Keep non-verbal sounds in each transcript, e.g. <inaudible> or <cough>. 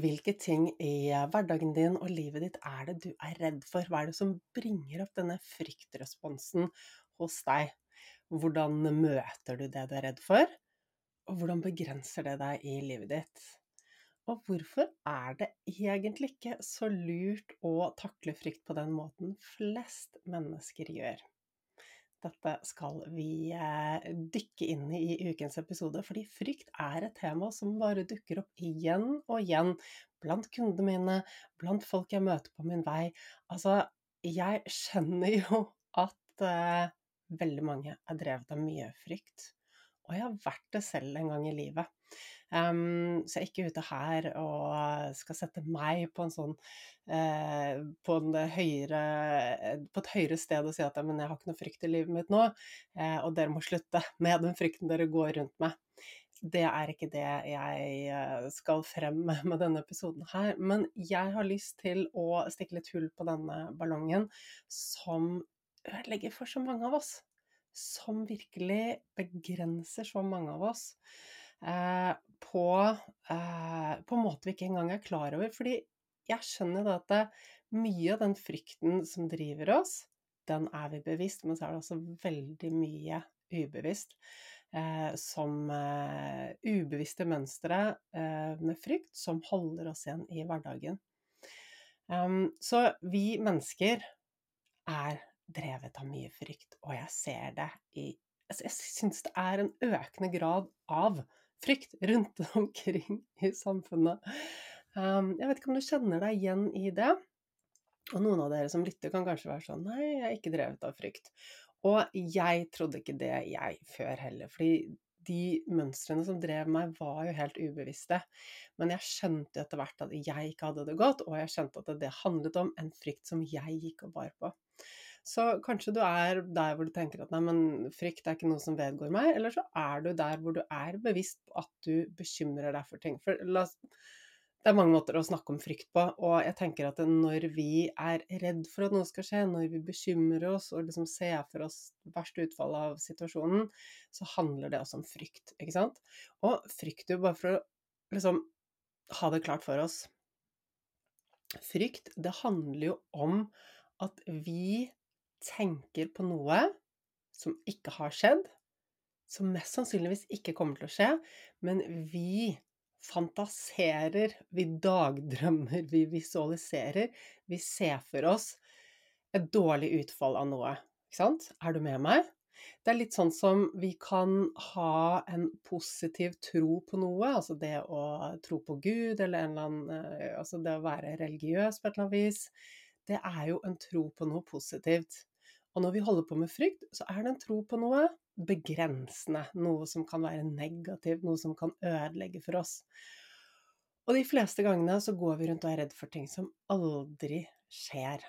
Hvilke ting i hverdagen din og livet ditt er det du er redd for? Hva er det som bringer opp denne fryktresponsen hos deg? Hvordan møter du det du er redd for? Og hvordan begrenser det deg i livet ditt? Og hvorfor er det egentlig ikke så lurt å takle frykt på den måten flest mennesker gjør? Dette skal vi eh, dykke inn i i ukens episode, fordi frykt er et tema som bare dukker opp igjen og igjen blant kundene mine, blant folk jeg møter på min vei. Altså, jeg skjønner jo at uh, veldig mange er drevet av mye frykt. Og jeg har vært det selv en gang i livet. Um, så jeg er ikke ute her og skal sette meg på en sånn uh, på, høyere, på, et høyere sted og si at men jeg har ikke noe frykt i livet mitt nå, uh, og dere må slutte med den frykten dere går rundt med. Det er ikke det jeg eh, skal frem med <laughs> med denne episoden her. Men jeg har lyst til å stikke litt hull på denne ballongen som ødelegger for så mange av oss som virkelig begrenser så mange av oss eh, på, eh, på en måte vi ikke engang er klar over. Fordi jeg skjønner da at det, mye av den frykten som driver oss, den er vi bevisst, men så er det også veldig mye ubevisst. Eh, som eh, ubevisste mønstre eh, med frykt som holder oss igjen i hverdagen. Um, så vi mennesker er drevet av mye frykt, og jeg ser det i Jeg syns det er en økende grad av frykt rundt <laughs> omkring i samfunnet. Um, jeg vet ikke om du kjenner deg igjen i det? Og noen av dere som lytter, kan kanskje være sånn Nei, jeg er ikke drevet av frykt. Og jeg trodde ikke det, jeg, før heller. Fordi de mønstrene som drev meg, var jo helt ubevisste. Men jeg skjønte etter hvert at jeg ikke hadde det godt, og jeg skjønte at det handlet om en frykt som jeg gikk og bar på. Så kanskje du er der hvor du tenker at nei, men frykt er ikke noe som vedgår meg, eller så er du der hvor du er bevisst på at du bekymrer deg for ting. For la oss det er mange måter å snakke om frykt på, og jeg tenker at når vi er redd for at noe skal skje, når vi bekymrer oss og liksom ser for oss verste utfall av situasjonen, så handler det også om frykt, ikke sant? Og frykt jo bare for å liksom ha det klart for oss Frykt, det handler jo om at vi tenker på noe som ikke har skjedd, som mest sannsynligvis ikke kommer til å skje, men vi fantaserer, vi dagdrømmer, vi visualiserer, vi ser for oss et dårlig utfall av noe. Ikke sant? Er du med meg? Det er litt sånn som vi kan ha en positiv tro på noe, altså det å tro på Gud eller eller annen eh, Altså det å være religiøs på et eller annet vis. Det er jo en tro på noe positivt. Og når vi holder på med frykt, så er det en tro på noe begrensende, noe som kan være negativt, noe som kan ødelegge for oss. Og de fleste gangene så går vi rundt og er redd for ting som aldri skjer.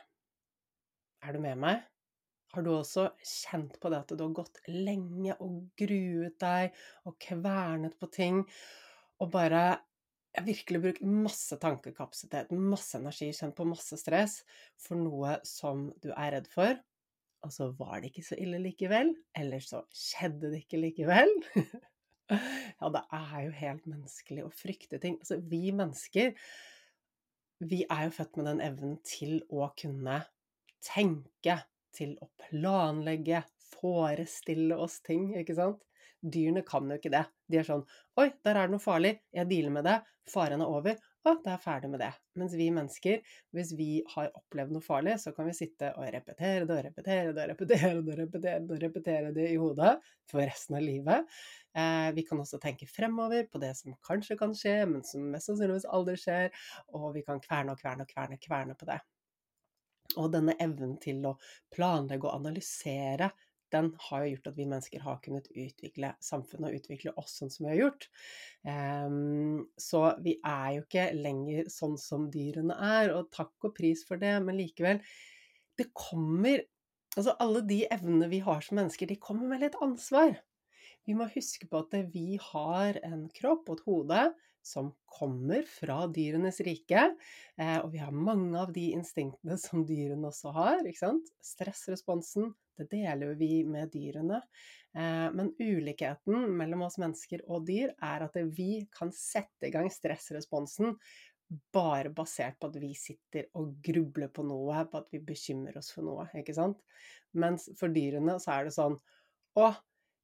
Er du med meg? Har du også kjent på det at du har gått lenge og gruet deg og kvernet på ting, og bare jeg virkelig brukt masse tankekapasitet, masse energi, kjent på masse stress for noe som du er redd for, og så var det ikke så ille likevel. Eller så skjedde det ikke likevel. <laughs> ja, det er jo helt menneskelig å frykte ting. Altså, vi mennesker, vi er jo født med den evnen til å kunne tenke, til å planlegge, forestille oss ting, ikke sant? Dyrene kan jo ikke det. De er sånn Oi, der er det noe farlig. Jeg dealer med det. Faren er over. Å, da er ferdig med det. Mens vi mennesker, hvis vi har opplevd noe farlig, så kan vi sitte og repetere det og repetere det og repetere det og repetere det og repetere det i hodet for resten av livet. Eh, vi kan også tenke fremover på det som kanskje kan skje, men som mest sannsynligvis aldri skjer. Og vi kan kverne og kverne og kverne, kverne på det. Og denne evnen til å planlegge og analysere den har jo gjort at vi mennesker har kunnet utvikle samfunnet og utvikle oss sånn som vi har gjort. Um, så vi er jo ikke lenger sånn som dyrene er, og takk og pris for det, men likevel Det kommer Altså, alle de evnene vi har som mennesker, de kommer med litt ansvar. Vi må huske på at vi har en kropp og et hode som kommer fra dyrenes rike. Eh, og vi har mange av de instinktene som dyrene også har. Stressresponsen, det deler vi med dyrene. Eh, men ulikheten mellom oss mennesker og dyr er at vi kan sette i gang stressresponsen bare basert på at vi sitter og grubler på noe, på at vi bekymrer oss for noe, ikke sant? Mens for dyrene så er det sånn Å,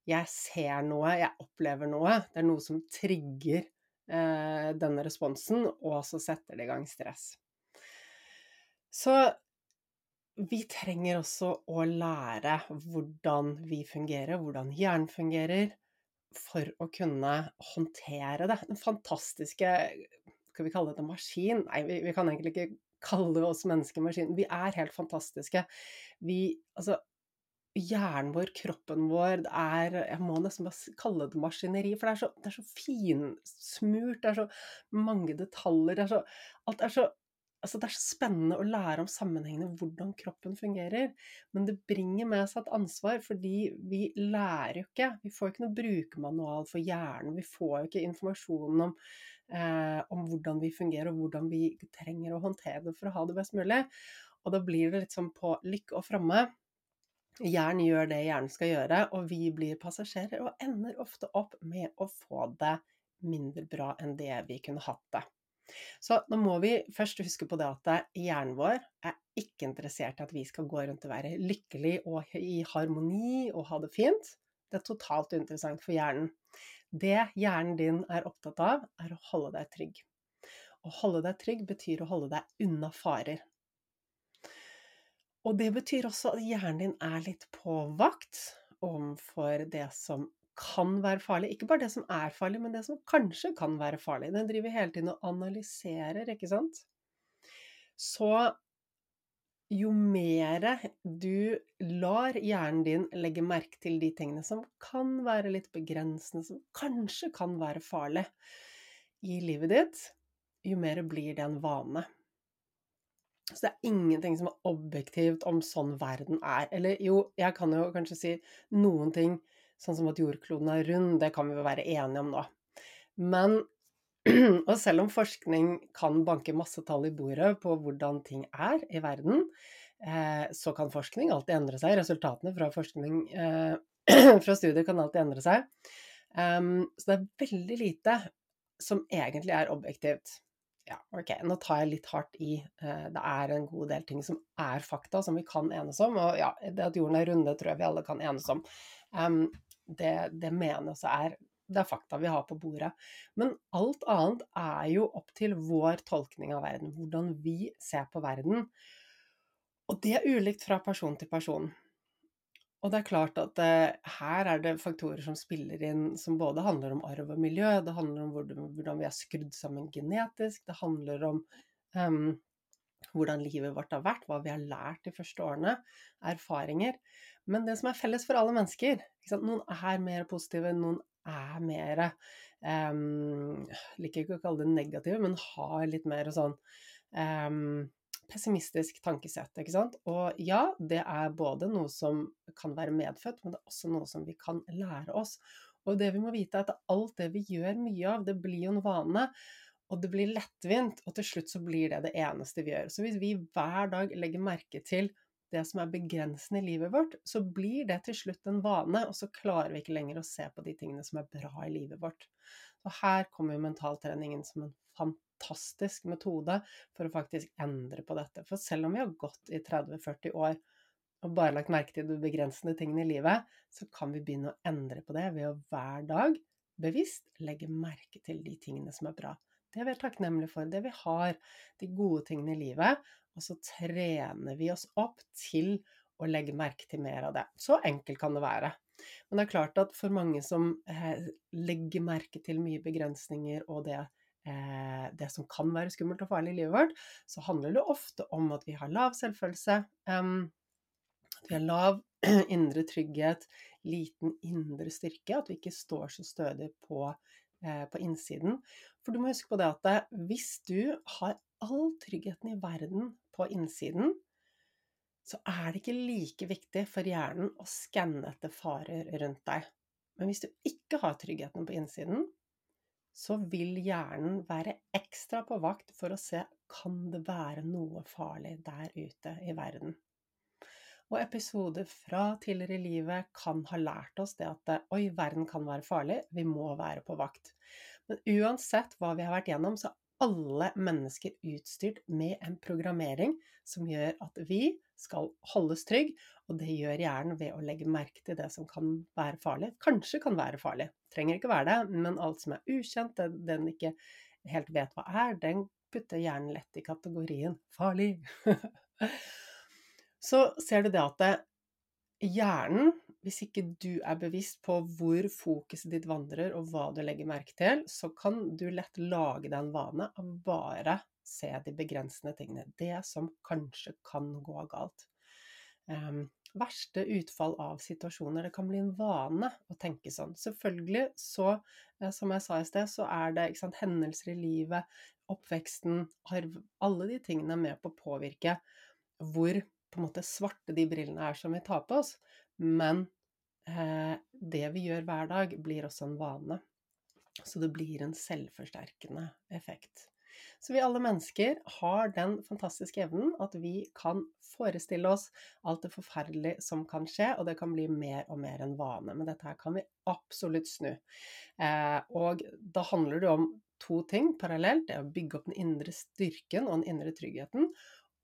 jeg ser noe, jeg opplever noe. Det er noe som trigger eh, denne responsen, og så setter det i gang stress. Så vi trenger også å lære hvordan vi fungerer, hvordan hjernen fungerer, for å kunne håndtere det. Den fantastiske Skal vi kalle det en maskin? Nei, vi, vi kan egentlig ikke kalle oss mennesker maskin. Vi er helt fantastiske. Vi Altså, hjernen vår, kroppen vår, det er Jeg må nesten bare kalle det maskineri, for det er så, det er så finsmurt, det er så mange detaljer, det er så Alt er så Altså, det er så spennende å lære om sammenhengene, hvordan kroppen fungerer. Men det bringer med seg et ansvar, fordi vi lærer jo ikke. Vi får ikke noe brukermanual for hjernen. Vi får jo ikke informasjon om, eh, om hvordan vi fungerer, og hvordan vi trenger å håndtere det for å ha det best mulig. Og da blir det litt sånn på lykke og framme. Hjernen gjør det hjernen skal gjøre, og vi blir passasjerer og ender ofte opp med å få det mindre bra enn det vi kunne hatt det. Så nå må vi først huske på det at hjernen vår er ikke interessert i at vi skal gå rundt og være lykkelig og i harmoni og ha det fint. Det er totalt uinteressant for hjernen. Det hjernen din er opptatt av, er å holde deg trygg. Å holde deg trygg betyr å holde deg unna farer. Og det betyr også at hjernen din er litt på vakt overfor det som kan være farlig. Ikke bare det som er farlig, men det som kanskje kan være farlig. Den driver hele tiden og analyserer, ikke sant? Så jo mer du lar hjernen din legge merke til de tingene som kan være litt begrensende, som kanskje kan være farlig i livet ditt, jo mer blir det en vane. Så det er ingenting som er objektivt om sånn verden er. Eller jo, jeg kan jo kanskje si noen ting sånn som at jordkloden er rund, det kan vi jo være enige om nå. Men <clears throat> og selv om forskning kan banke masse tall i bordet på hvordan ting er i verden, eh, så kan forskning alltid endre seg. Resultatene fra forskning eh, <clears throat> fra studier kan alltid endre seg. Um, så det er veldig lite som egentlig er objektivt. Ja, ok, nå tar jeg litt hardt i. Eh, det er en god del ting som er fakta, som vi kan enes om. Og ja, det at jorden er runde, tror jeg vi alle kan enes om. Det, det også er det er fakta vi har på bordet. Men alt annet er jo opp til vår tolkning av verden, hvordan vi ser på verden. Og det er ulikt fra person til person. Og det er klart at eh, her er det faktorer som spiller inn som både handler om arv og miljø, det handler om hvordan, hvordan vi er skrudd sammen genetisk, det handler om um, hvordan livet vårt har vært, hva vi har lært de første årene, erfaringer. Men det som er felles for alle mennesker Noen er mer positive, noen er mer um, Liker ikke å kalle det negative, men har litt mer sånn um, pessimistisk tankesett. ikke sant? Og ja, det er både noe som kan være medfødt, men det er også noe som vi kan lære oss. Og det vi må vite, er at alt det vi gjør mye av, det blir jo en vane. Og det blir lettvint, og til slutt så blir det det eneste vi gjør. Så hvis vi hver dag legger merke til det som er begrensende i livet vårt, så blir det til slutt en vane, og så klarer vi ikke lenger å se på de tingene som er bra i livet vårt. Så her kommer jo mentaltreningen som en fantastisk metode for å faktisk endre på dette. For selv om vi har gått i 30-40 år og bare lagt merke til de begrensende tingene i livet, så kan vi begynne å endre på det ved å hver dag bevisst legge merke til de tingene som er bra. Det vi er takknemlige for, det vi har, de gode tingene i livet, og så trener vi oss opp til å legge merke til mer av det. Så enkelt kan det være. Men det er klart at for mange som eh, legger merke til mye begrensninger og det, eh, det, som kan være skummelt og farlig i livet vårt, så handler det ofte om at vi har lav selvfølelse, at vi har lav <clears throat> indre trygghet, liten indre styrke, at vi ikke står så stødig på, eh, på innsiden. For du må huske på det at hvis du har all tryggheten i verden på innsiden, så er det ikke like viktig for hjernen å skanne etter farer rundt deg. Men hvis du ikke har tryggheten på innsiden, så vil hjernen være ekstra på vakt for å se kan det være noe farlig der ute i verden. Og episoder fra tidligere i livet kan ha lært oss det at oi, verden kan være farlig, vi må være på vakt. Men uansett hva vi har vært gjennom, så er alle mennesker utstyrt med en programmering som gjør at vi skal holdes trygg, og det gjør hjernen ved å legge merke til det som kan være farlig. Kanskje kan være farlig, trenger ikke være det, men alt som er ukjent, det den ikke helt vet hva er, den putter hjernen lett i kategorien farlig. <laughs> så ser du det at det, hjernen, hvis ikke du er bevisst på hvor fokuset ditt vandrer og hva du legger merke til, så kan du lett lage deg en vane av bare se de begrensende tingene. Det som kanskje kan gå galt. Um, verste utfall av situasjoner. Det kan bli en vane å tenke sånn. Selvfølgelig så, eh, som jeg sa i sted, så er det sant, hendelser i livet, oppveksten, arv Alle de tingene er med på å påvirke hvor på en måte svarte de brillene er som vi tar på oss. Men eh, det vi gjør hver dag, blir også en vane. Så det blir en selvforsterkende effekt. Så vi alle mennesker har den fantastiske evnen at vi kan forestille oss alt det forferdelige som kan skje, og det kan bli mer og mer en vane. Men dette her kan vi absolutt snu. Eh, og da handler det om to ting parallelt. Det er å bygge opp den indre styrken og den indre tryggheten,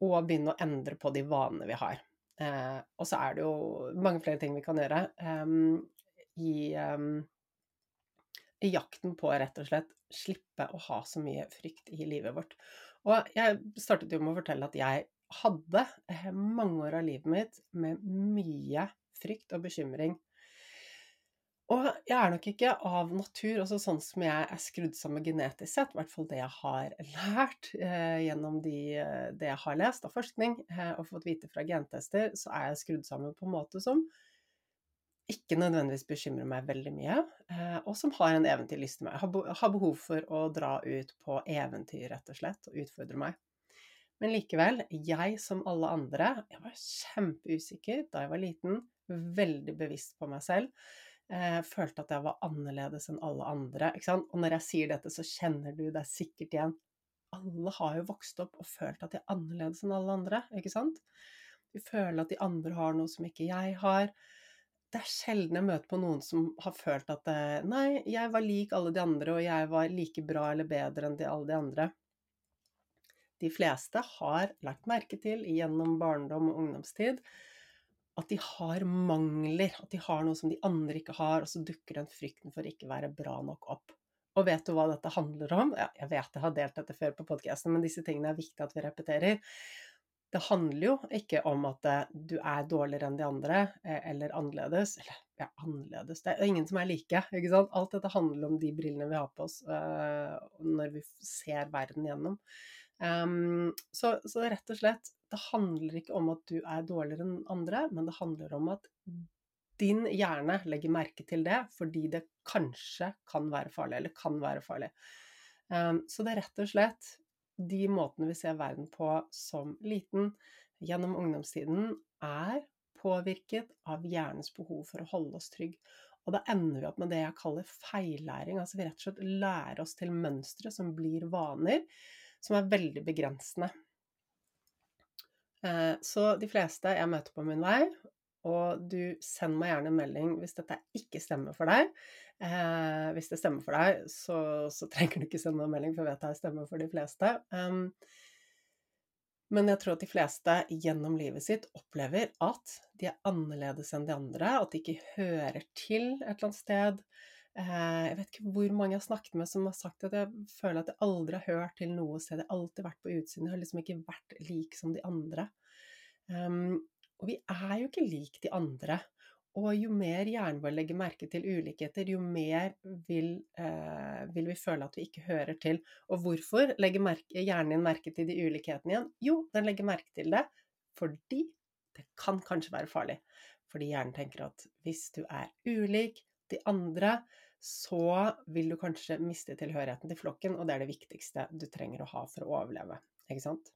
og begynne å endre på de vanene vi har. Eh, og så er det jo mange flere ting vi kan gjøre. Um, i, um, I jakten på rett og slett slippe å ha så mye frykt i livet vårt. Og jeg startet jo med å fortelle at jeg hadde eh, mange år av livet mitt med mye frykt og bekymring og jeg er nok ikke av natur, også sånn som jeg er skrudd sammen genetisk sett, i hvert fall det jeg har <laughs> lært eh, gjennom de, eh, det jeg har lest av forskning eh, og fått vite fra gentester, så er jeg skrudd sammen på en måte som ikke nødvendigvis bekymrer meg veldig mye, eh, og som har en eventyrlyst i meg. Har, be har behov for å dra ut på eventyr, rett og slett, og utfordre meg. Men likevel, jeg som alle andre, jeg var kjempeusikker da jeg var liten, veldig bevisst på meg selv eh, følte at jeg var annerledes enn alle andre. Og når jeg sier dette, så kjenner du deg sikkert igjen. Alle har jo vokst opp og følt at de er annerledes enn alle andre, ikke sant? Vi føler at de andre har noe som ikke jeg har. Det er sjelden jeg møter på noen som har følt at eh, nei, jeg var lik alle de andre, og jeg var like bra eller bedre enn de, alle de andre. De fleste har lagt merke til gjennom barndom og ungdomstid at de har mangler, at de har noe som de andre ikke har, og så dukker den frykten for ikke være bra nok opp. Og vet du hva dette handler om? Ja, jeg vet jeg har delt dette før på podkasten, men disse tingene er viktig at vi repeterer. Det handler jo ikke om at eh, du er dårligere enn de andre, eh, eller annerledes. Eller ja, annerledes Det er ingen som er like, ikke sant? Alt dette handler om de brillene vi har på oss uh, når vi ser verden gjennom. Um, så, så, rett og slett, det handler ikke om at du er dårligere enn andre, men det handler om at din hjerne legger merke til det fordi det kanskje kan være farlig, eller kan være farlig. Um, så det er rett og slett de måtene vi ser verden på som liten gjennom ungdomstiden, er påvirket av hjernens behov for å holde oss trygg. Og da ender vi opp med det jeg kaller feillæring. Altså vi rett og slett lærer oss til mønstre som blir vaner, som er veldig begrensende. Eh, så de fleste jeg møter på min vei, og du send meg gjerne en melding hvis dette ikke stemmer for deg. Eh, hvis det stemmer for deg, så, så trenger du ikke sende meg en melding, for jeg vet det stemmer for de fleste. Men jeg tror at de fleste gjennom livet sitt opplever at de er annerledes enn de andre, at de ikke hører til et eller annet sted. Eh, jeg vet ikke hvor mange jeg har snakket med som har sagt at jeg føler at jeg aldri har hørt til noe sted. Jeg har alltid vært på utsiden. Jeg har liksom ikke vært lik som de andre. Um, og vi er jo ikke lik de andre. Og jo mer hjernen vår legger merke til ulikheter, jo mer vil, eh, vil, vi føle at vi ikke hører til. Og hvorfor legger merke, hjernen din merke til de ulikhetene igjen? Jo, den legger merke til det fordi det kan kanskje være farlig. Fordi hjernen tenker at hvis du er ulik de andre, så vil du kanskje miste tilhørigheten til flokken, og det er det viktigste du trenger å ha for å overleve. Ikke sant?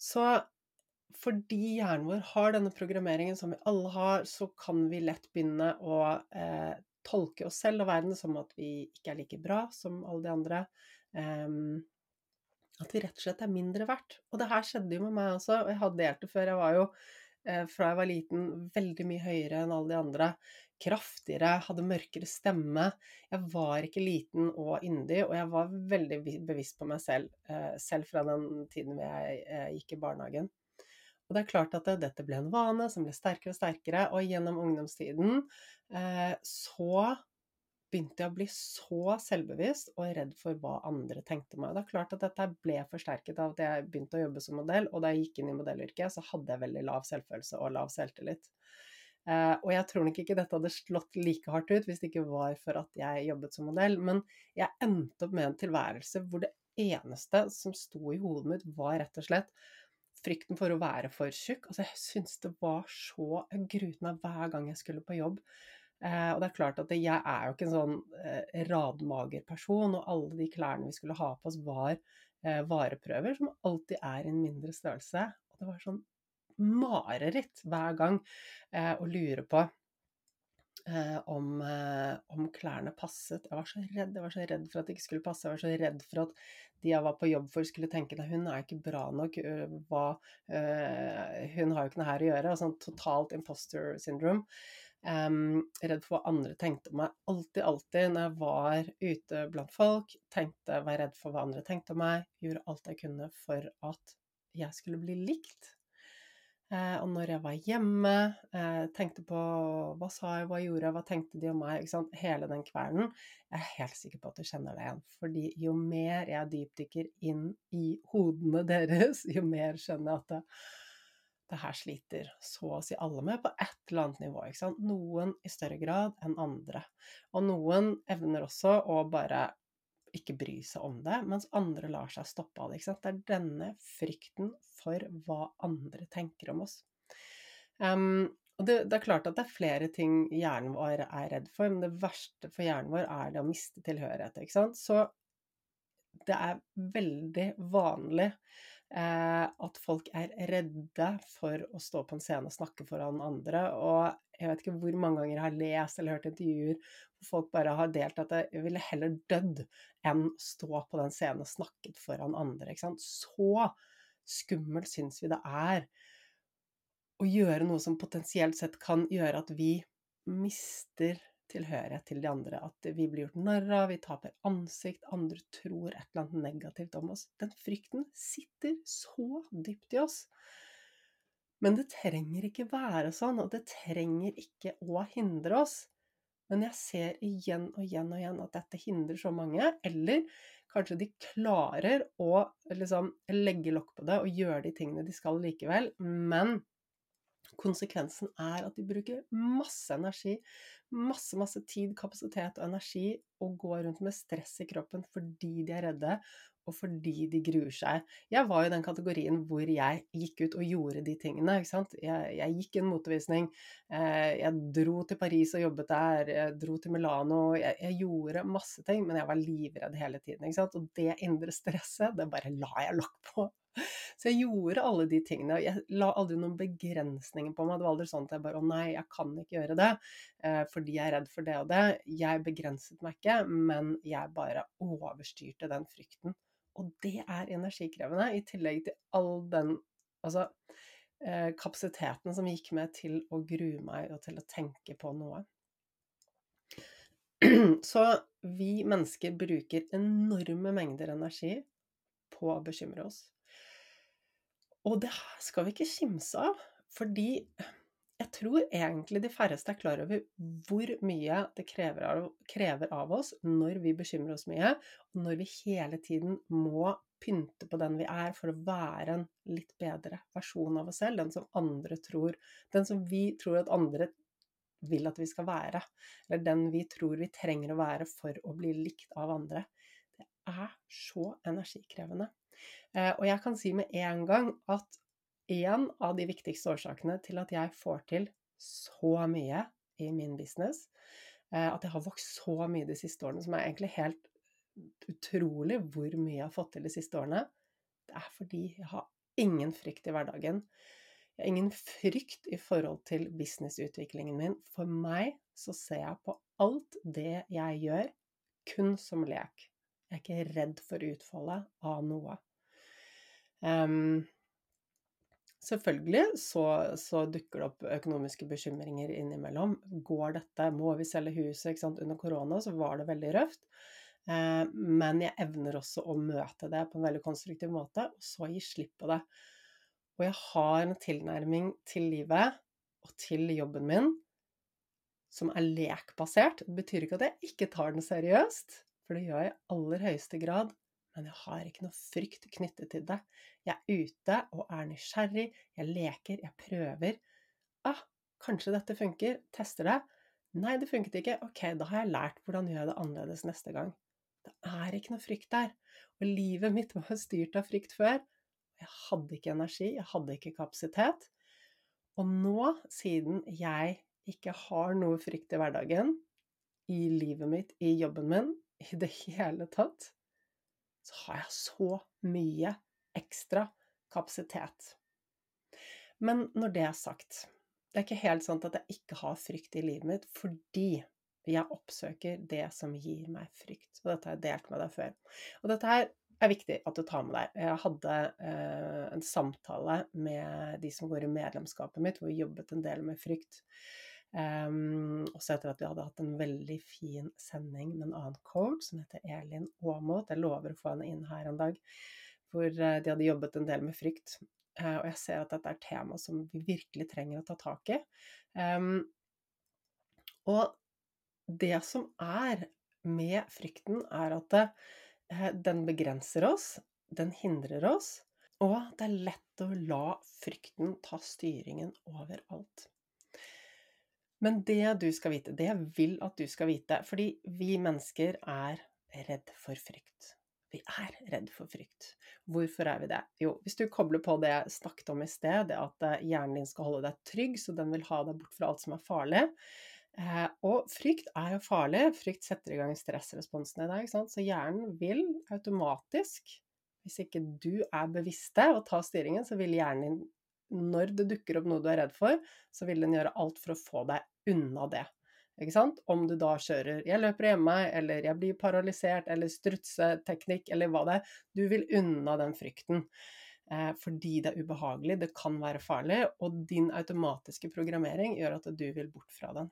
Så fordi hjernen vår har denne programmeringen som vi alle har, så kan vi lett begynne å eh, tolke oss selv og verden som at vi ikke er like bra som alle de andre. Um, at vi rett og slett er mindre verdt. Og det her skjedde jo med meg også, og jeg hadde delt det før. Jeg var jo eh, fra jeg var liten veldig mye høyere enn alle de andre. Kraftigere, hadde mørkere stemme. Jeg var ikke liten og yndig, og jeg var veldig bevisst på meg selv, eh, selv fra den tiden jeg eh, gikk i barnehagen. Og det er klart at dette ble en vane som ble sterkere og sterkere, og gjennom ungdomstiden eh, så begynte jeg å bli så selvbevisst og redd for hva andre tenkte meg. Det er klart at dette ble forsterket av at jeg begynte å jobbe som modell, og da jeg gikk inn i modellyrket, så hadde jeg veldig lav selvfølelse og lav selvtillit. Uh, og jeg tror nok ikke dette hadde slått like hardt ut hvis det ikke var for at jeg jobbet som modell, men jeg endte opp med en tilværelse hvor det eneste som sto i hodet mitt, var rett og slett frykten for å være for tjukk. Altså, jeg syntes det var så Jeg gruet hver gang jeg skulle på jobb. Eh, og det er klart at jeg er jo ikke en sånn eh, radmager person, og alle de klærne vi skulle ha på oss, var eh, vareprøver, som alltid er i en mindre størrelse. Og det var sånn mareritt hver gang eh, å lure på eh, om, eh, om, klærne passet. Jeg var så redd. Jeg var så redd for at det ikke skulle passe. Jeg var så redd for at de jeg var på jobb for, skulle tenke at hun er ikke bra nok. Hva, hun har jo ikke noe her å gjøre. Sånn totalt imposter syndrome. Um, redd for hva andre tenkte om meg. Alltid, alltid når jeg var ute blant folk, tenkte, var redd for hva andre tenkte om meg. Gjorde alt jeg kunne for at jeg skulle bli likt. Eh, og når jeg var hjemme, eh, tenkte på hva sa jeg, hva gjorde jeg, hva tenkte de om meg? Hele den kvelden. Jeg er helt sikker på at du kjenner det igjen. Fordi jo mer jeg dypdykker inn i hodene deres, jo mer skjønner jeg at det, det her sliter så å si alle med på et eller annet nivå. Noen i større grad enn andre. Og noen evner også å bare ikke bry seg om det, mens andre lar seg stoppe av det. Det er denne frykten for hva andre tenker om oss. Um, det, det, er klart at det er flere ting hjernen vår er redd for, men det verste for hjernen vår er det å miste tilhørighet. Så det er veldig vanlig at folk er redde for å stå på en scene og snakke foran andre. Og jeg vet ikke hvor mange ganger jeg har lest eller hørt intervjuer hvor folk bare har delt at jeg ville heller dødd enn stå på den scenen og snakket foran andre. Så skummelt syns vi det er å gjøre noe som potensielt sett kan gjøre at vi mister tilhørighet til de andre. At vi blir gjort narr av, vi taper ansikt, andre tror et eller annet negativt om oss. Den frykten sitter så dypt i oss. Men det trenger ikke være sånn, og det trenger ikke å hindre oss. Men jeg ser igjen og igjen og igjen at dette hindrer så mange. Eller kanskje de klarer å liksom legge lokk på det og gjøre de tingene de skal likevel, men Konsekvensen er at de bruker masse energi, masse, masse tid, kapasitet og energi og går rundt med stress i kroppen fordi de er redde og fordi de gruer seg. Jeg var jo i den kategorien hvor jeg gikk ut og gjorde de tingene. ikke sant? Jeg, jeg gikk en motevisning, eh, jeg dro til Paris og jobbet der, jeg dro til Milano. Jeg, jeg, gjorde masse ting, men jeg var livredd hele tiden. ikke sant? Og det indre stresset, det bare la jeg lokk på. Så jeg gjorde alle de tingene. Jeg la aldri noen begrensninger på meg. Det var aldri sånn at jeg bare Å nei, jeg kan ikke gjøre det eh, fordi jeg er redd for det og det. Jeg begrenset meg ikke, men jeg bare overstyrte den frykten. Og det er energikrevende, i tillegg til all den altså, eh, kapasiteten som gikk med til å grue meg og til å tenke på noe. Så vi mennesker bruker enorme mengder energi på å bekymre oss. Og det skal vi ikke kimse av, fordi jeg tror egentlig de færreste er klar over hvor mye det krever av, krever av, oss når vi bekymrer oss mye, og når vi hele tiden må pynte på den vi er for å være en litt bedre versjon av oss selv, den som andre tror Den som vi tror at andre vil at vi skal være, eller den vi tror vi trenger å være for å bli likt av andre. Det er så energikrevende. Eh, og jeg kan si med en gang at en av de viktigste årsakene til at jeg får til så mye i min business, eh, at jeg har vokst så mye de siste årene, som er egentlig helt utrolig hvor mye jeg har fått til de siste årene, det er fordi jeg har ingen frykt i hverdagen. Jeg har ingen frykt i forhold til businessutviklingen min. For meg så ser jeg på alt det jeg gjør, kun som lek. Jeg er ikke redd for utfallet av noe. Um, selvfølgelig så, så, dukker det opp økonomiske bekymringer innimellom. Går dette? Må vi selge huset? Under korona så var det veldig røft. Uh, men jeg evner også å møte det på en veldig konstruktiv måte, og så gi slipp på det. Og jeg har en tilnærming til livet og til jobben min som er lekbasert. Det betyr ikke at jeg ikke tar den seriøst, for det gjør jeg i aller høyeste grad. Men jeg har ikke noe frykt knyttet til det. Jeg er ute og er nysgjerrig, jeg leker, jeg prøver. Ah, kanskje dette funker, tester det. Nei, det funket ikke. Ok, da har jeg lært hvordan gjør det annerledes neste gang. Det er ikke noe frykt der. Og livet mitt var styrt av frykt før. Jeg hadde ikke energi, jeg hadde ikke kapasitet. Og nå, siden jeg ikke har noe frykt i hverdagen, i livet mitt, i jobben min, i det hele tatt, så har jeg så mye ekstra kapasitet. Men når det er sagt, det er ikke helt sant at jeg ikke har frykt i livet mitt, fordi jeg oppsøker det som gir meg frykt. Og dette har jeg delt med deg før. Og dette her er viktig at du tar med deg. Jeg hadde eh, en samtale med de som går i medlemskapet mitt, hvor vi jobbet en del med frykt. Um, også etter at vi hadde hatt en veldig fin sending med en annen coach som heter Elin Aamodt. Jeg lover å få henne inn her en dag. Hvor uh, de hadde jobbet en del med frykt. Uh, og jeg ser at dette er tema som vi virkelig trenger å ta tak i. Um, og det som er med frykten, er at det, uh, den begrenser oss, den hindrer oss, og det er lett å la frykten ta styringen overalt. Men det du skal vite, det jeg vil at du skal vite, fordi vi mennesker er redd for frykt. Vi er redd for frykt. Hvorfor er vi det? Jo, hvis du kobler på det jeg snakket om i sted, det at eh, hjernen din skal holde deg trygg, så den vil ha deg bort fra alt som er farlig, Eh, og frykt er jo farlig. Frykt setter i gang stressresponsen i deg. Så hjernen vil automatisk, hvis ikke du er bevisst det og tar styringen, så vil hjernen din, når det dukker opp noe du er redd for, så vil den gjøre alt for å få deg unna det. Om du da kjører 'jeg løper hjemme', eller 'jeg blir paralysert', eller strutseteknikk, eller hva det er. Du vil unna den frykten. Eh, fordi det er ubehagelig, det kan være farlig, og din automatiske programmering gjør at du vil bort fra den.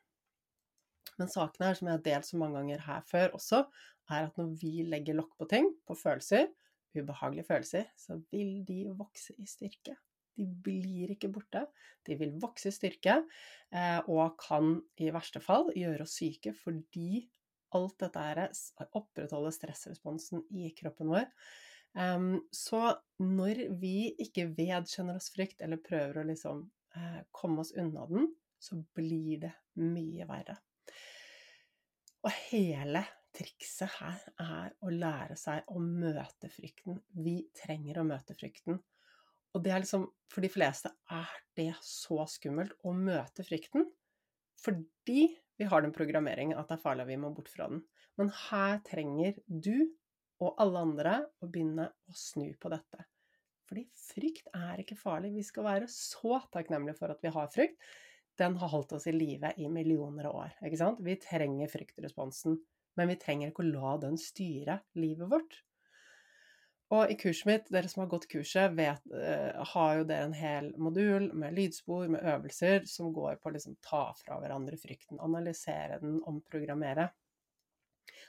Men saken her, som jeg har delt så mange ganger her før også, er at når vi legger lokk på ting, på følelser, ubehagelige følelser, så vil de vokse i styrke. De blir ikke borte. De vil vokse i styrke, eh, og kan i verste fall gjøre oss syke fordi alt dette her opprettholder stressresponsen i kroppen vår. Så når vi ikke vedkjenner oss frykt, eller prøver å liksom eh, komme oss unna den, så blir det mye verre. Og hele trikset her er å lære seg å møte frykten. Vi trenger å møte frykten. Og det er liksom For de fleste er det så skummelt å møte frykten. Fordi vi har den programmeringen at det er farlig, og vi må bort fra den. Men her trenger du og alle andre å begynne å snu på dette. Fordi frykt er ikke farlig. Vi skal være så takknemlige for at vi har frykt den har holdt oss i live i millioner av år. Ikke sant? Vi trenger fryktresponsen, men vi trenger ikke å la den styre livet vårt. Og i kurset mitt, dere som har gått kurset, vet, uh, har jo dere en hel modul med lydspor, med øvelser, som går på å liksom ta fra hverandre frykten, analysere den, omprogrammere.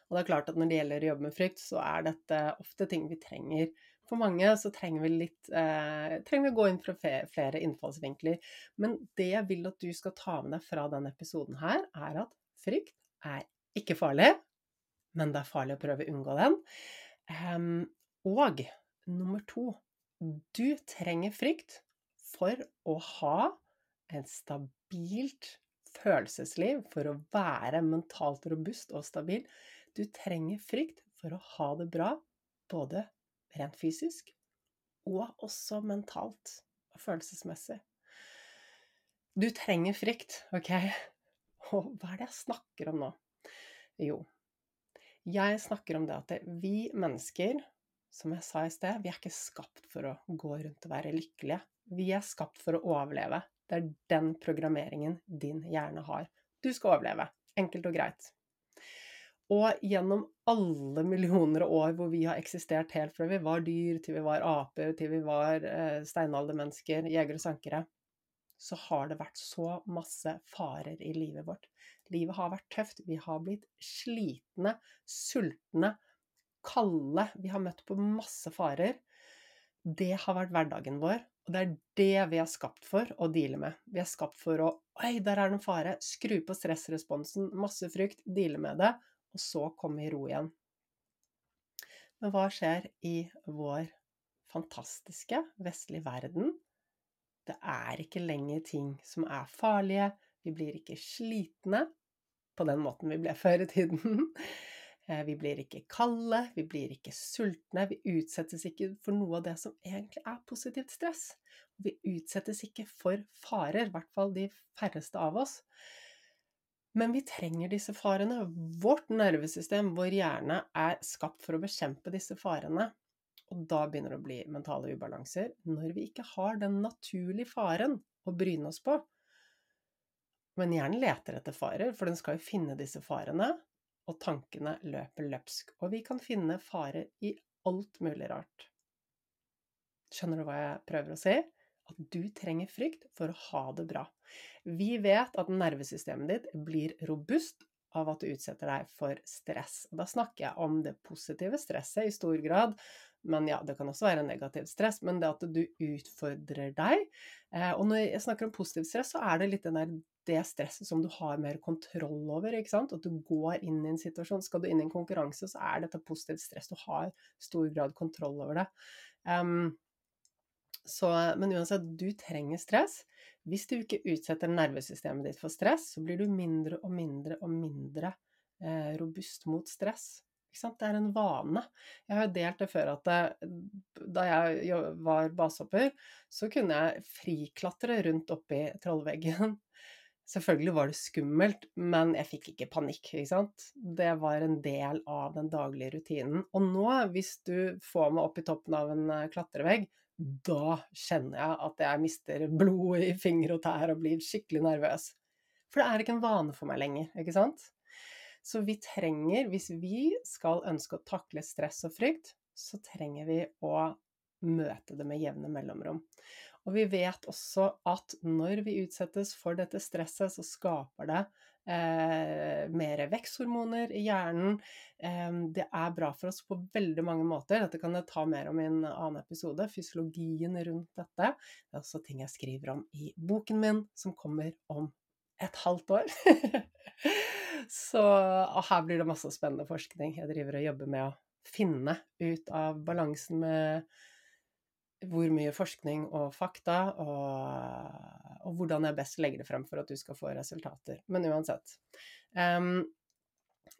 Og det er klart at når det gjelder å jobbe med frykt, så er dette ofte ting vi trenger for mange så trenger vi, litt, eh, trenger vi å gå inn fra flere innfallsvinkler. Men det jeg vil at du skal ta med deg fra denne episoden her, er at frykt er ikke farlig, men det er farlig å prøve å unngå den. Um, og nummer to du trenger frykt for å ha en stabilt følelsesliv, for å være mentalt robust og stabil. Du trenger frykt for å ha det bra, både rent fysisk, og også mentalt og følelsesmessig. Du trenger frykt, OK? Og hva er det jeg snakker om nå? Jo, jeg snakker om det at vi mennesker, som jeg sa i sted, vi er ikke skapt for å gå rundt og være lykkelige. Vi er skapt for å overleve. Det er den programmeringen din hjerne har. Du skal overleve. Enkelt og greit. Og gjennom alle millioner av år hvor vi har eksistert helt fra vi var dyr, til vi var aper, til vi var eh, steinaldermennesker, jegere og sankere, så har det vært så masse farer i livet vårt. Livet har vært tøft. Vi har blitt slitne, sultne, kalde. Vi har møtt på masse farer. Det har vært hverdagen vår, Og det er det vi er skapt for å deale med. Vi er skapt for å Oi, der er det en fare. Skru på stressresponsen, masse frykt, deale med det, og så komme i ro igjen. Men hva skjer i vår fantastiske vestlige verden? Det er ikke lenger ting som er farlige. Vi blir ikke slitne på den måten vi ble før i tiden. Eh, vi blir ikke kalde, vi blir ikke sultne, vi utsettes ikke for noe av det som egentlig er positivt stress. Vi utsettes ikke for farer, i hvert fall de færreste av oss. Men vi trenger disse farene. Vårt nervesystem, vår hjerne, er skapt for å bekjempe disse farene. Og da begynner det å bli mentale ubalanser når vi ikke har den naturlige faren å bryne oss på. Men hjernen leter etter farer, for den skal jo finne disse farene og tankene løper løpsk. Og vi kan finne fare i alt mulig rart. Skjønner du hva jeg prøver å si? At du trenger frykt for å ha det bra. Vi vet at nervesystemet ditt blir robust av at du utsetter deg for stress. Da snakker jeg om det positive stresset i stor grad, men ja, det kan også være negativ stress. Men det at du utfordrer deg. Eh, og når jeg snakker om positiv stress, så er det litt den der det stresset som du har mer kontroll over. ikke sant? At du går inn i en situasjon. Skal du inn i en konkurranse, så er dette positivt stress. Du har stor grad kontroll over det. Um, så, men uansett, du trenger stress. Hvis du ikke utsetter nervesystemet ditt for stress, så blir du mindre og mindre og mindre eh, robust mot stress. Det er en vane. Jeg har jo delt det før at det, da jeg var basehopper, så kunne jeg friklatre rundt oppi trollveggen <laughs> Selvfølgelig var det skummelt, men jeg fikk ikke panikk, ikke sant. Det var en del av den daglige rutinen. Og nå, hvis du får meg opp i toppen av en eh, klatrevegg, da kjenner jeg at jeg mister blod i fingre og tær og blir skikkelig nervøs. For det er ikke en vane for meg lenger, ikke sant. Så vi trenger, hvis vi skal ønske å takle stress og frykt, så trenger vi å møte det med jevne mellomrom. Og vi vet også at når vi utsettes for dette stresset, så skaper det eh, mer veksthormoner i hjernen. Eh, det er bra for oss på veldig mange måter. Dette kan jeg ta mer om i en annen episode. Fysiologien rundt dette. Det er også ting jeg skriver om i boken min, som kommer om et halvt år. <laughs> så her blir det masse spennende forskning. Jeg driver og jobber med å finne ut av balansen med hvor mye forskning og fakta, og, og, hvordan jeg best legger det frem for at du skal få resultater. Men uansett. Um,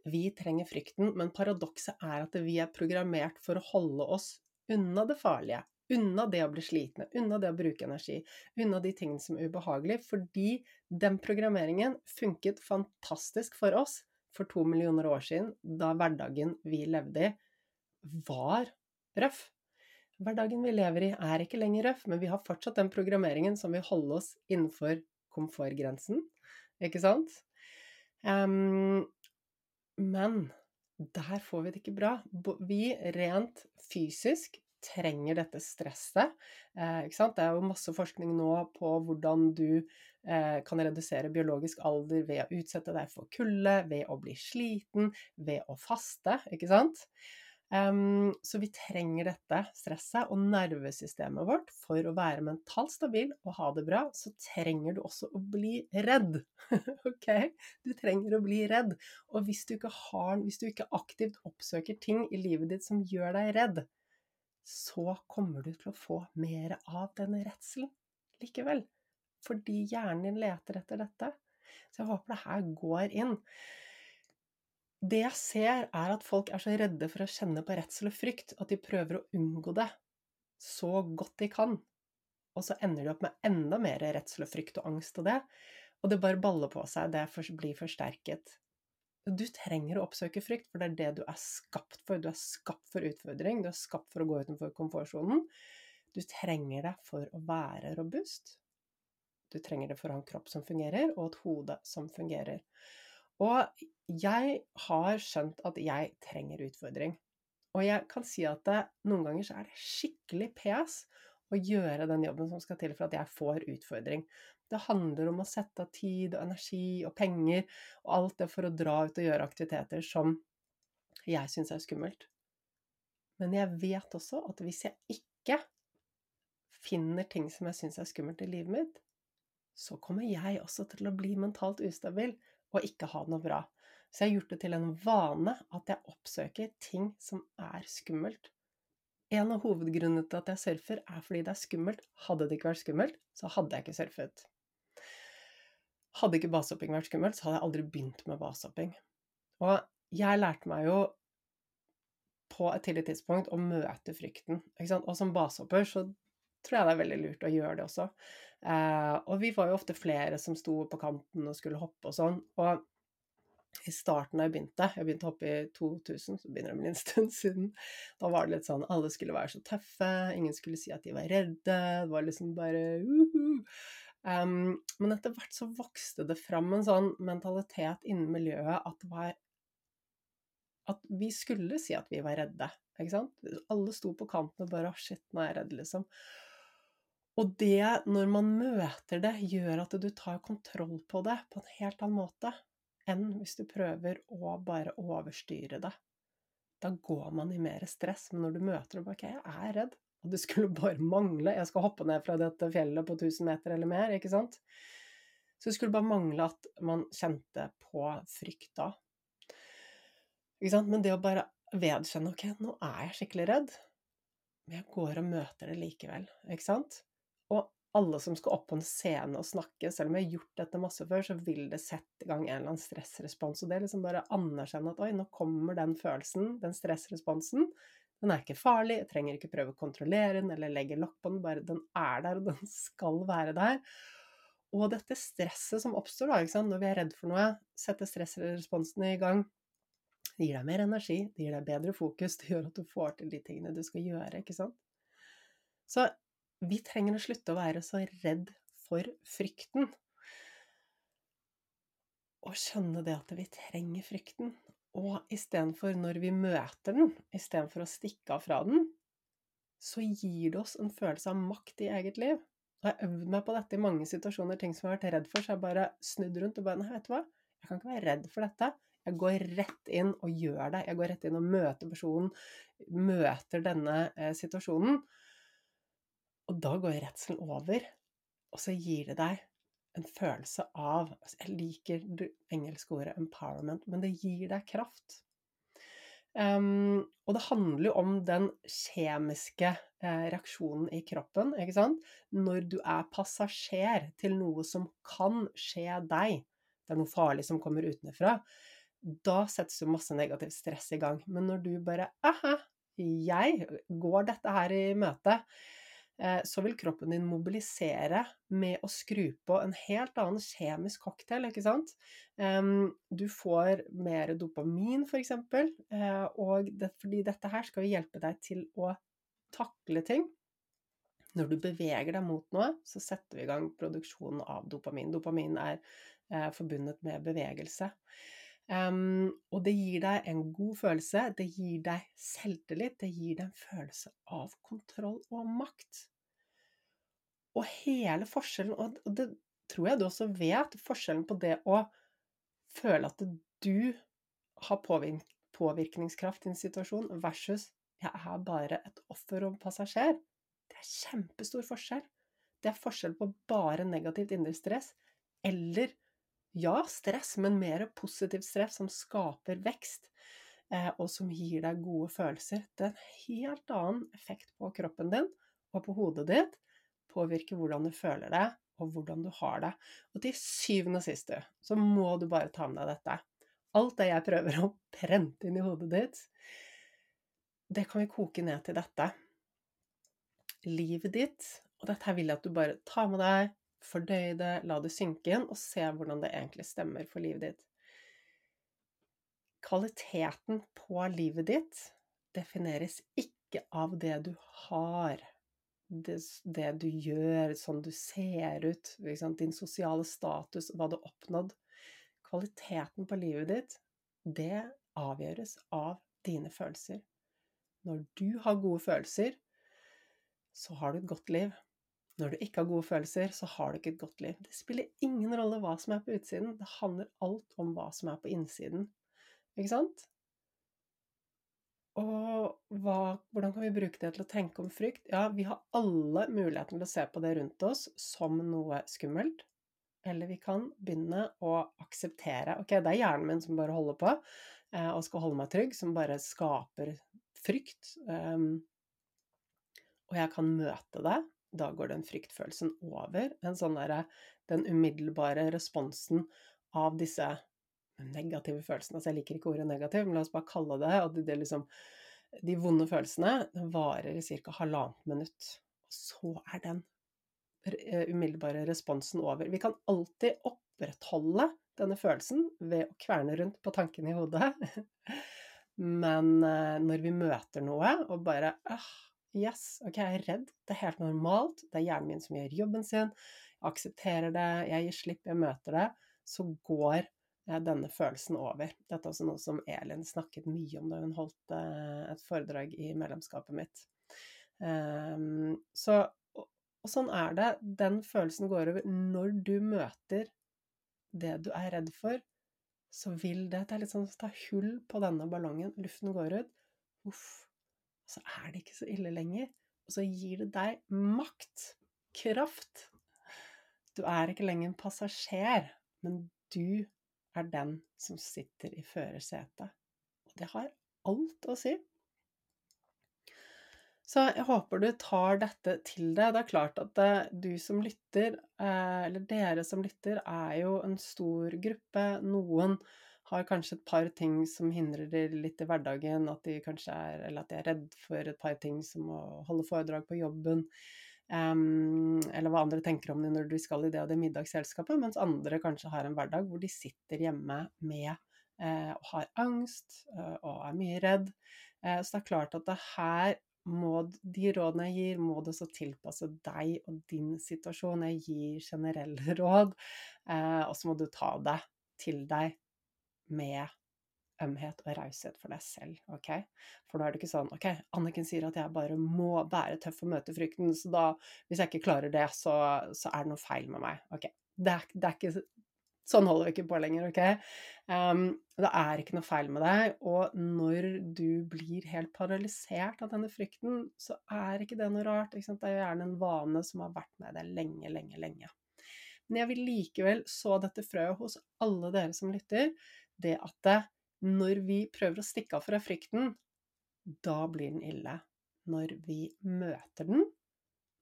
vi trenger frykten, men paradokset er at vi er programmert for å holde oss unna det farlige. Unna det å bli slitne, unna det å bruke energi, unna de tingene som er ubehagelige, fordi den programmeringen funket fantastisk for oss for to millioner år siden, da hverdagen vi levde i, var røff. Hverdagen vi lever i er ikke lenger røff, men vi har fortsatt den programmeringen som vil holde oss innenfor komfortgrensen, ikke sant? Um, men der får vi det ikke bra. Vi rent fysisk trenger dette stresset. Eh, det er jo masse forskning nå på hvordan du eh, kan redusere biologisk alder ved å utsette deg for kulde, ved å bli sliten, ved å faste, ikke sant. Um, så vi trenger dette stresset og nervesystemet vårt for å være mentalt stabil og ha det bra. Så trenger du også å bli redd. <laughs> ok? Du trenger å bli redd. Og hvis du, ikke har, hvis du ikke aktivt oppsøker ting i livet ditt som gjør deg redd, så kommer du til å få mer av denne redselen likevel. Fordi hjernen din leter etter dette. Så jeg håper det her går inn. Det jeg ser, er at folk er så redde for å kjenne på redsel og frykt at de prøver å unngå det så godt de kan. Og så ender de opp med enda mer redsel og frykt og angst og det. Og det bare baller på seg, det blir forsterket. Du trenger å oppsøke frykt, for det er det du er skapt for. Du er skapt for utfordring, du er skapt for å gå utenfor komfortsonen. Du trenger det for å være robust. Du trenger det for å ha en kropp som fungerer, og et hode som fungerer. Og jeg har skjønt at jeg trenger utfordring. Og jeg kan si at det, noen ganger så er det skikkelig pes å gjøre den jobben som skal til for at jeg får utfordring. Det handler om å sette av tid og energi og penger og alt det for å dra ut og gjøre aktiviteter som jeg syns er skummelt. Men jeg vet også at hvis jeg ikke finner ting som jeg syns er skummelt i livet mitt, så kommer jeg også til å bli mentalt ustabil og ikke ha noe bra. Så jeg har gjort det til en vane at jeg oppsøker ting som er skummelt. En av hovedgrunnene til at jeg surfer, er fordi det er skummelt. Hadde det ikke vært skummelt, så hadde jeg ikke surfet. Hadde ikke basehopping vært skummelt, så hadde jeg aldri begynt med basehopping. Og jeg lærte meg jo på et tidlig tidspunkt å møte frykten. Og som basehopper så tror jeg det er veldig lurt å gjøre det også. Eh, og vi var jo ofte flere som sto på kanten og skulle hoppe og sånn. Og i starten da jeg begynte, jeg begynte å hoppe i 2000, så begynner det med en <laughs> stund siden, da var det litt sånn alle skulle være så tøffe, ingen skulle si at de var redde, det var liksom bare uh -huh. Um, Men etter hvert så vokste det fram en sånn mentalitet innen miljøet at var at vi skulle si at vi var redde. Ikke sant? Alle sto på kanten og bare 'shit, nå er jeg redd', liksom. Og det, når man møter det, gjør at du tar kontroll på det på en helt annen måte enn hvis du prøver å bare overstyre det. Da går man i mer stress. Men når du møter det, bare OK, jeg er redd. Og det skulle bare mangle. Jeg skal hoppe ned fra dette fjellet på 1000 meter eller mer, ikke sant? Så det skulle bare mangle at man kjente på frykt da. Ikke sant? Men det å bare vedkjenne OK, nå er jeg skikkelig redd, men jeg går og møter det likevel, ikke sant? Og alle som skal opp på en scene og snakke, selv om jeg har gjort dette masse før, så vil det sette i gang en eller annen stressrespons. Og det er liksom bare å anerkjenne at oi, nå kommer den følelsen, den stressresponsen. Den er ikke farlig, jeg trenger ikke prøve å kontrollere den eller legge lokk på den, bare den er der, og den <laughs> skal være der. Og dette stresset som oppstår da, når vi er redd for noe, setter stressresponsen i gang. Det gir deg mer energi, det gir deg bedre fokus, det gjør at du får til de tingene du skal gjøre, ikke sant. Så vi trenger å slutte å være så redd for frykten. Og skjønne det at vi trenger frykten. Og istedenfor, når vi møter den, istedenfor å stikke av fra den, så gir det oss en følelse av makt i eget liv. Og jeg har øvd meg på dette i mange situasjoner, ting som jeg har vært redd for, så jeg bare snudd rundt og bare Nei, vet du hva, jeg kan ikke være redd for dette. Jeg går rett inn og gjør det. Jeg går rett inn og møter personen, møter denne eh, situasjonen. Og da går redselen over, og så gir det deg en følelse av altså Jeg liker det engelske ordet 'empowerment', men det gir deg kraft. Um, og det handler jo om den kjemiske eh, reaksjonen i kroppen, ikke sant? Når du er passasjer til noe som kan skje deg, det er noe farlig som kommer utenfra, da settes jo masse negativt stress i gang. Men når du bare Aha, jeg går dette her i møte så vil kroppen din mobilisere med å skru på en helt annen kjemisk cocktail, ikke sant. Du får mer dopamin, f.eks., eh, og det, fordi dette her skal hjelpe deg til å takle ting. Når du beveger deg mot noe, så setter vi i gang produksjonen av dopamin. Dopamin er eh, forbundet med bevegelse. Um, og det gir deg en god følelse, det gir deg selvtillit, det gir deg en følelse av kontroll og makt. Og hele forskjellen, og det tror jeg du også vet, forskjellen på det å føle at du har påvirkningskraft i en situasjon, versus jeg er bare et offer og passasjer, det er kjempestor forskjell. Det er forskjell på bare negativt indre stress eller ja, stress, men mer positivt stress som skaper vekst, eh, og som gir deg gode følelser. Det er en helt annen effekt på kroppen din og på hodet ditt. Påvirker hvordan du føler deg, og hvordan du har det. Og til syvende og sist, så må du bare ta med deg dette. Alt det jeg prøver å prente inn i hodet ditt, det kan vi koke ned til dette. Livet ditt, og dette vil jeg at du bare tar med deg, Fordøy det, la det synke inn, og se hvordan det egentlig stemmer for livet ditt. Kvaliteten på livet ditt defineres ikke av det du har, det, det du gjør, sånn du ser ut, din sosiale status, hva du har oppnådd. Kvaliteten på livet ditt, det avgjøres av dine følelser. Når du har gode følelser, så har du et godt liv. Når du ikke har gode følelser, så har du ikke et godt liv. Det spiller ingen rolle hva som er på utsiden, det handler alt om hva som er på innsiden. Ikke sant? og hva, hvordan kan vi bruke det til å tenke om frykt? Ja, vi har alle muligheten til å se på det rundt oss som noe skummelt. Eller vi kan begynne å akseptere Ok, det er hjernen min som bare holder på eh, og skal holde meg trygg, som bare skaper frykt. Um, og jeg kan møte det. Da går den fryktfølelsen over. En sånn derre Den umiddelbare responsen av disse negative følelsene. Altså, jeg liker ikke ordet negativ, men la oss bare kalle det at det liksom De vonde følelsene varer i ca. halvannet minutt. Og så er den eh, umiddelbare responsen over. Vi kan alltid opprettholde denne følelsen ved å kverne rundt på tankene i hodet. <laughs> Men eh, når vi møter noe og bare ah, Yes, ok, jeg er redd. Det er helt normalt. Det er hjernen min som gjør jobben sin. Jeg aksepterer det, jeg gir slipp, jeg møter det. Så går eh, denne følelsen over. Dette er også noe som Elin snakket mye om da hun holdt eh, et foredrag i medlemskapet mitt. Um, så, og sånn er det. Den følelsen går over når du møter det du er redd for. Så vil det Det er litt sånn å ta hull på denne ballongen. Luften går ut. Uff så er det ikke så ille lenger. Og så gir det deg makt, kraft. Du er ikke lenger en passasjer, men du er den som sitter i førersetet. Og det har alt å si. Så jeg håper du tar dette til deg. Det er klart at eh, du som lytter, eh, eller dere som lytter, er jo en stor gruppe. Noen har kanskje et par ting som hindrer de litt i hverdagen, at de kanskje er, eller at de er redd for et par ting som å holde foredrag på jobben, um, eller hva andre tenker om det når de skal i det og det middagsselskapet, mens andre kanskje har en hverdag hvor de sitter hjemme med uh, og har angst uh, og er mye redd. Uh, så det er klart at det her må, de rådene jeg gir, må det så tilpasse deg og din situasjon. Jeg gir generelle <laughs> råd, og så må du ta det til deg med ømhet og raushet for deg selv, ok? For nå er det ikke sånn ok, Anniken sier at jeg bare må være tøff og møte frykten, så da, hvis jeg ikke klarer det, så, så er det noe feil med meg. Ok, det er, det er ikke Sånn holder vi ikke på lenger, ok? Um, det er ikke noe feil med deg, og når du blir helt paralysert av denne frykten, så er ikke det noe rart. Ikke sant? Det er jo gjerne en vane som har vært med deg lenge, lenge, lenge. Men jeg vil likevel så dette frøet hos alle dere som lytter, det at når vi prøver å stikke av fra frykten, da blir den ille. Når vi møter den,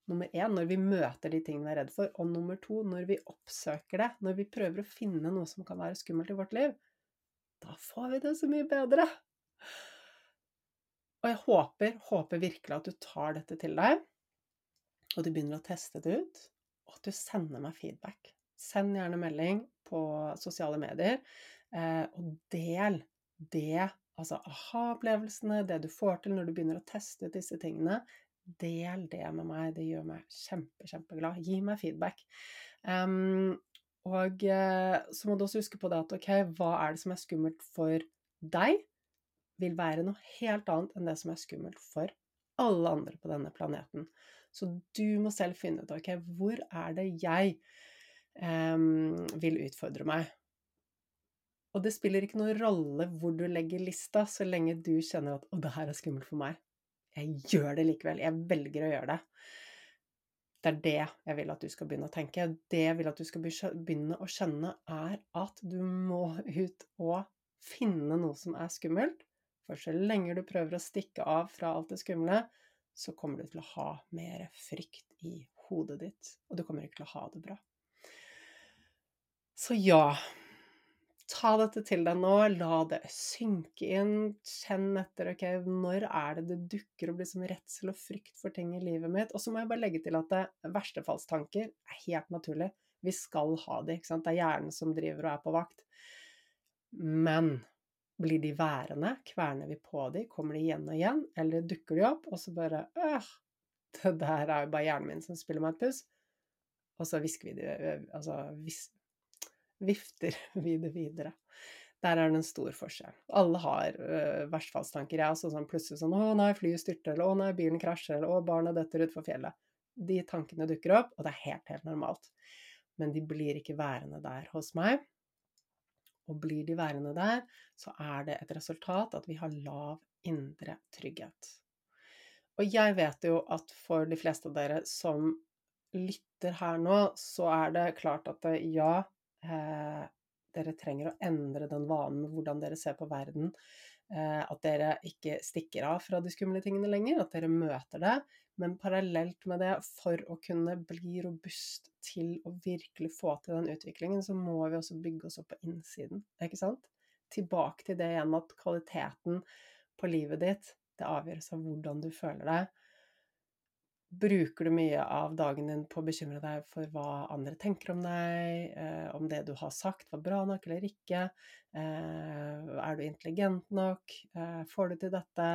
nummer én, når vi møter de tingene vi er redd for, og nummer to, når vi oppsøker det, når vi prøver å finne noe som kan være skummelt i vårt liv, da får vi det så mye bedre. Og jeg håper, håper virkelig at du tar dette til deg, og du begynner å teste det ut, og at du sender meg feedback. Send gjerne melding på sosiale medier og del det, altså aha-opplevelsene, det du får til når du begynner å teste ut disse tingene. Del det med meg, det gjør meg kjempe, kjempeglad. Gi meg feedback. Um, og uh, så må du også huske på det at ok, hva er det som er skummelt for deg, vil være noe helt annet enn det som er skummelt for alle andre på denne planeten. Så du må selv finne ut ok, hvor er det jeg um, vil utfordre meg. Og det spiller ikke noen rolle hvor du legger lista, så lenge du kjenner at 'å, det her er skummelt for meg'. Jeg gjør det likevel. Jeg velger å gjøre det. Det er det jeg vil at du skal begynne å tenke. Det jeg vil at du skal begynne å kjenne, er at du må ut og finne noe som er skummelt. For så lenge du prøver å stikke av fra alt det skumle, så kommer du til å ha mer frykt i hodet ditt, og du kommer ikke til å ha det bra. Så ja, Ta dette til deg nå, la det synke inn, kjenn etter ok, når er det det dukker opp liksom redsel og frykt for ting i livet mitt. Og så må jeg bare legge til at det, verstefallstanker er helt naturlig. Vi skal ha de, ikke sant. Det er hjernen som driver og er på vakt. Men blir de værende? Kverner vi på de? Kommer de igjen og igjen? Eller dukker de opp, og så bare øh, Det der er jo bare hjernen min som spiller meg et puss. Og så hvisker vi det Altså vis, vifter <laughs> vi det videre. Der er det en stor forskjell. Alle har uh, verstfallstanker. Jeg er også sånn plutselig sånn 'Å nei, flyet styrter', eller 'Å nei, bilen krasjer', eller 'Å, barna detter utfor fjellet'. De tankene dukker opp, og det er helt, helt normalt. Men de blir ikke værende der hos meg. Og blir de værende der, så er det et resultat at vi har lav indre trygghet. Og jeg vet jo at for de fleste av dere som lytter her nå, så er det klart at det, ja, eh, dere trenger å endre den vanen med hvordan dere ser på verden. Eh, at dere ikke stikker av fra de skumle tingene lenger, at dere møter det. Men parallelt med det, for å kunne bli robust til å virkelig få til den utviklingen, så må vi også bygge oss opp på innsiden, ikke sant? Tilbake til det igjen at kvaliteten på livet ditt, det avgjøres av hvordan du føler deg. Bruker du mye av dagen din på å bekymre deg for hva andre tenker om deg, eh, om det du har sagt var bra nok eller ikke? Eh, er du intelligent nok? Eh, får du til dette?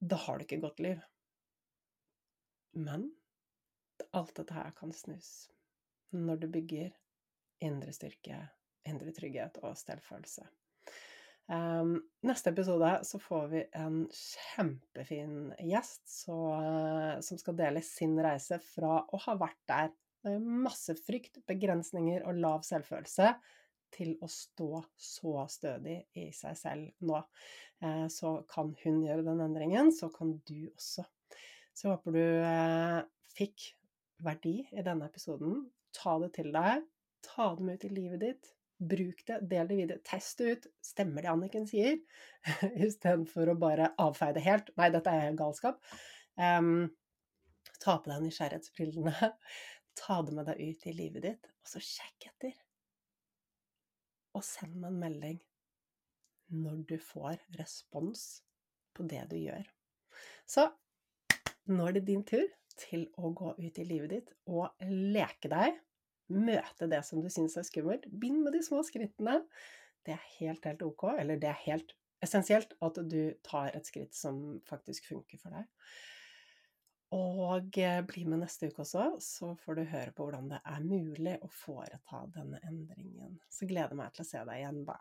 Da har du ikke et godt liv. Men alt dette her kan snus når du bygger indre styrke, indre trygghet og selvfølelse. Um, neste episode så får vi en kjempefin gjest så, uh, som skal dele sin reise fra å ha vært der med masse frykt, begrensninger og lav selvfølelse, til å stå så stødig i seg selv nå. Uh, så kan hun gjøre den endringen, så kan du også. Så jeg håper du uh, fikk verdi i denne episoden. Ta det til deg. Ta dem ut i livet ditt Bruk det, del det videre, test det ut. Stemmer det Anniken sier? <laughs> Istedenfor å bare avfeie det helt. Nei, dette er galskap. Um, ta på deg nysgjerrighetsbrillene. <laughs> Ta det med deg ut i livet ditt, og så sjekk etter. Og send meg en melding når du får respons på det du gjør. Så nå er det din tur til å gå ut i livet ditt og leke deg møte det som du syns er skummelt. Begynn med de små skrittene. Det er helt, helt ok, eller det er helt essensielt at du tar et skritt som faktisk funker for deg. Og eh, bli med neste uke også, så får du høre på hvordan det er mulig å foreta denne endringen. Så gleder jeg meg til å se deg igjen da.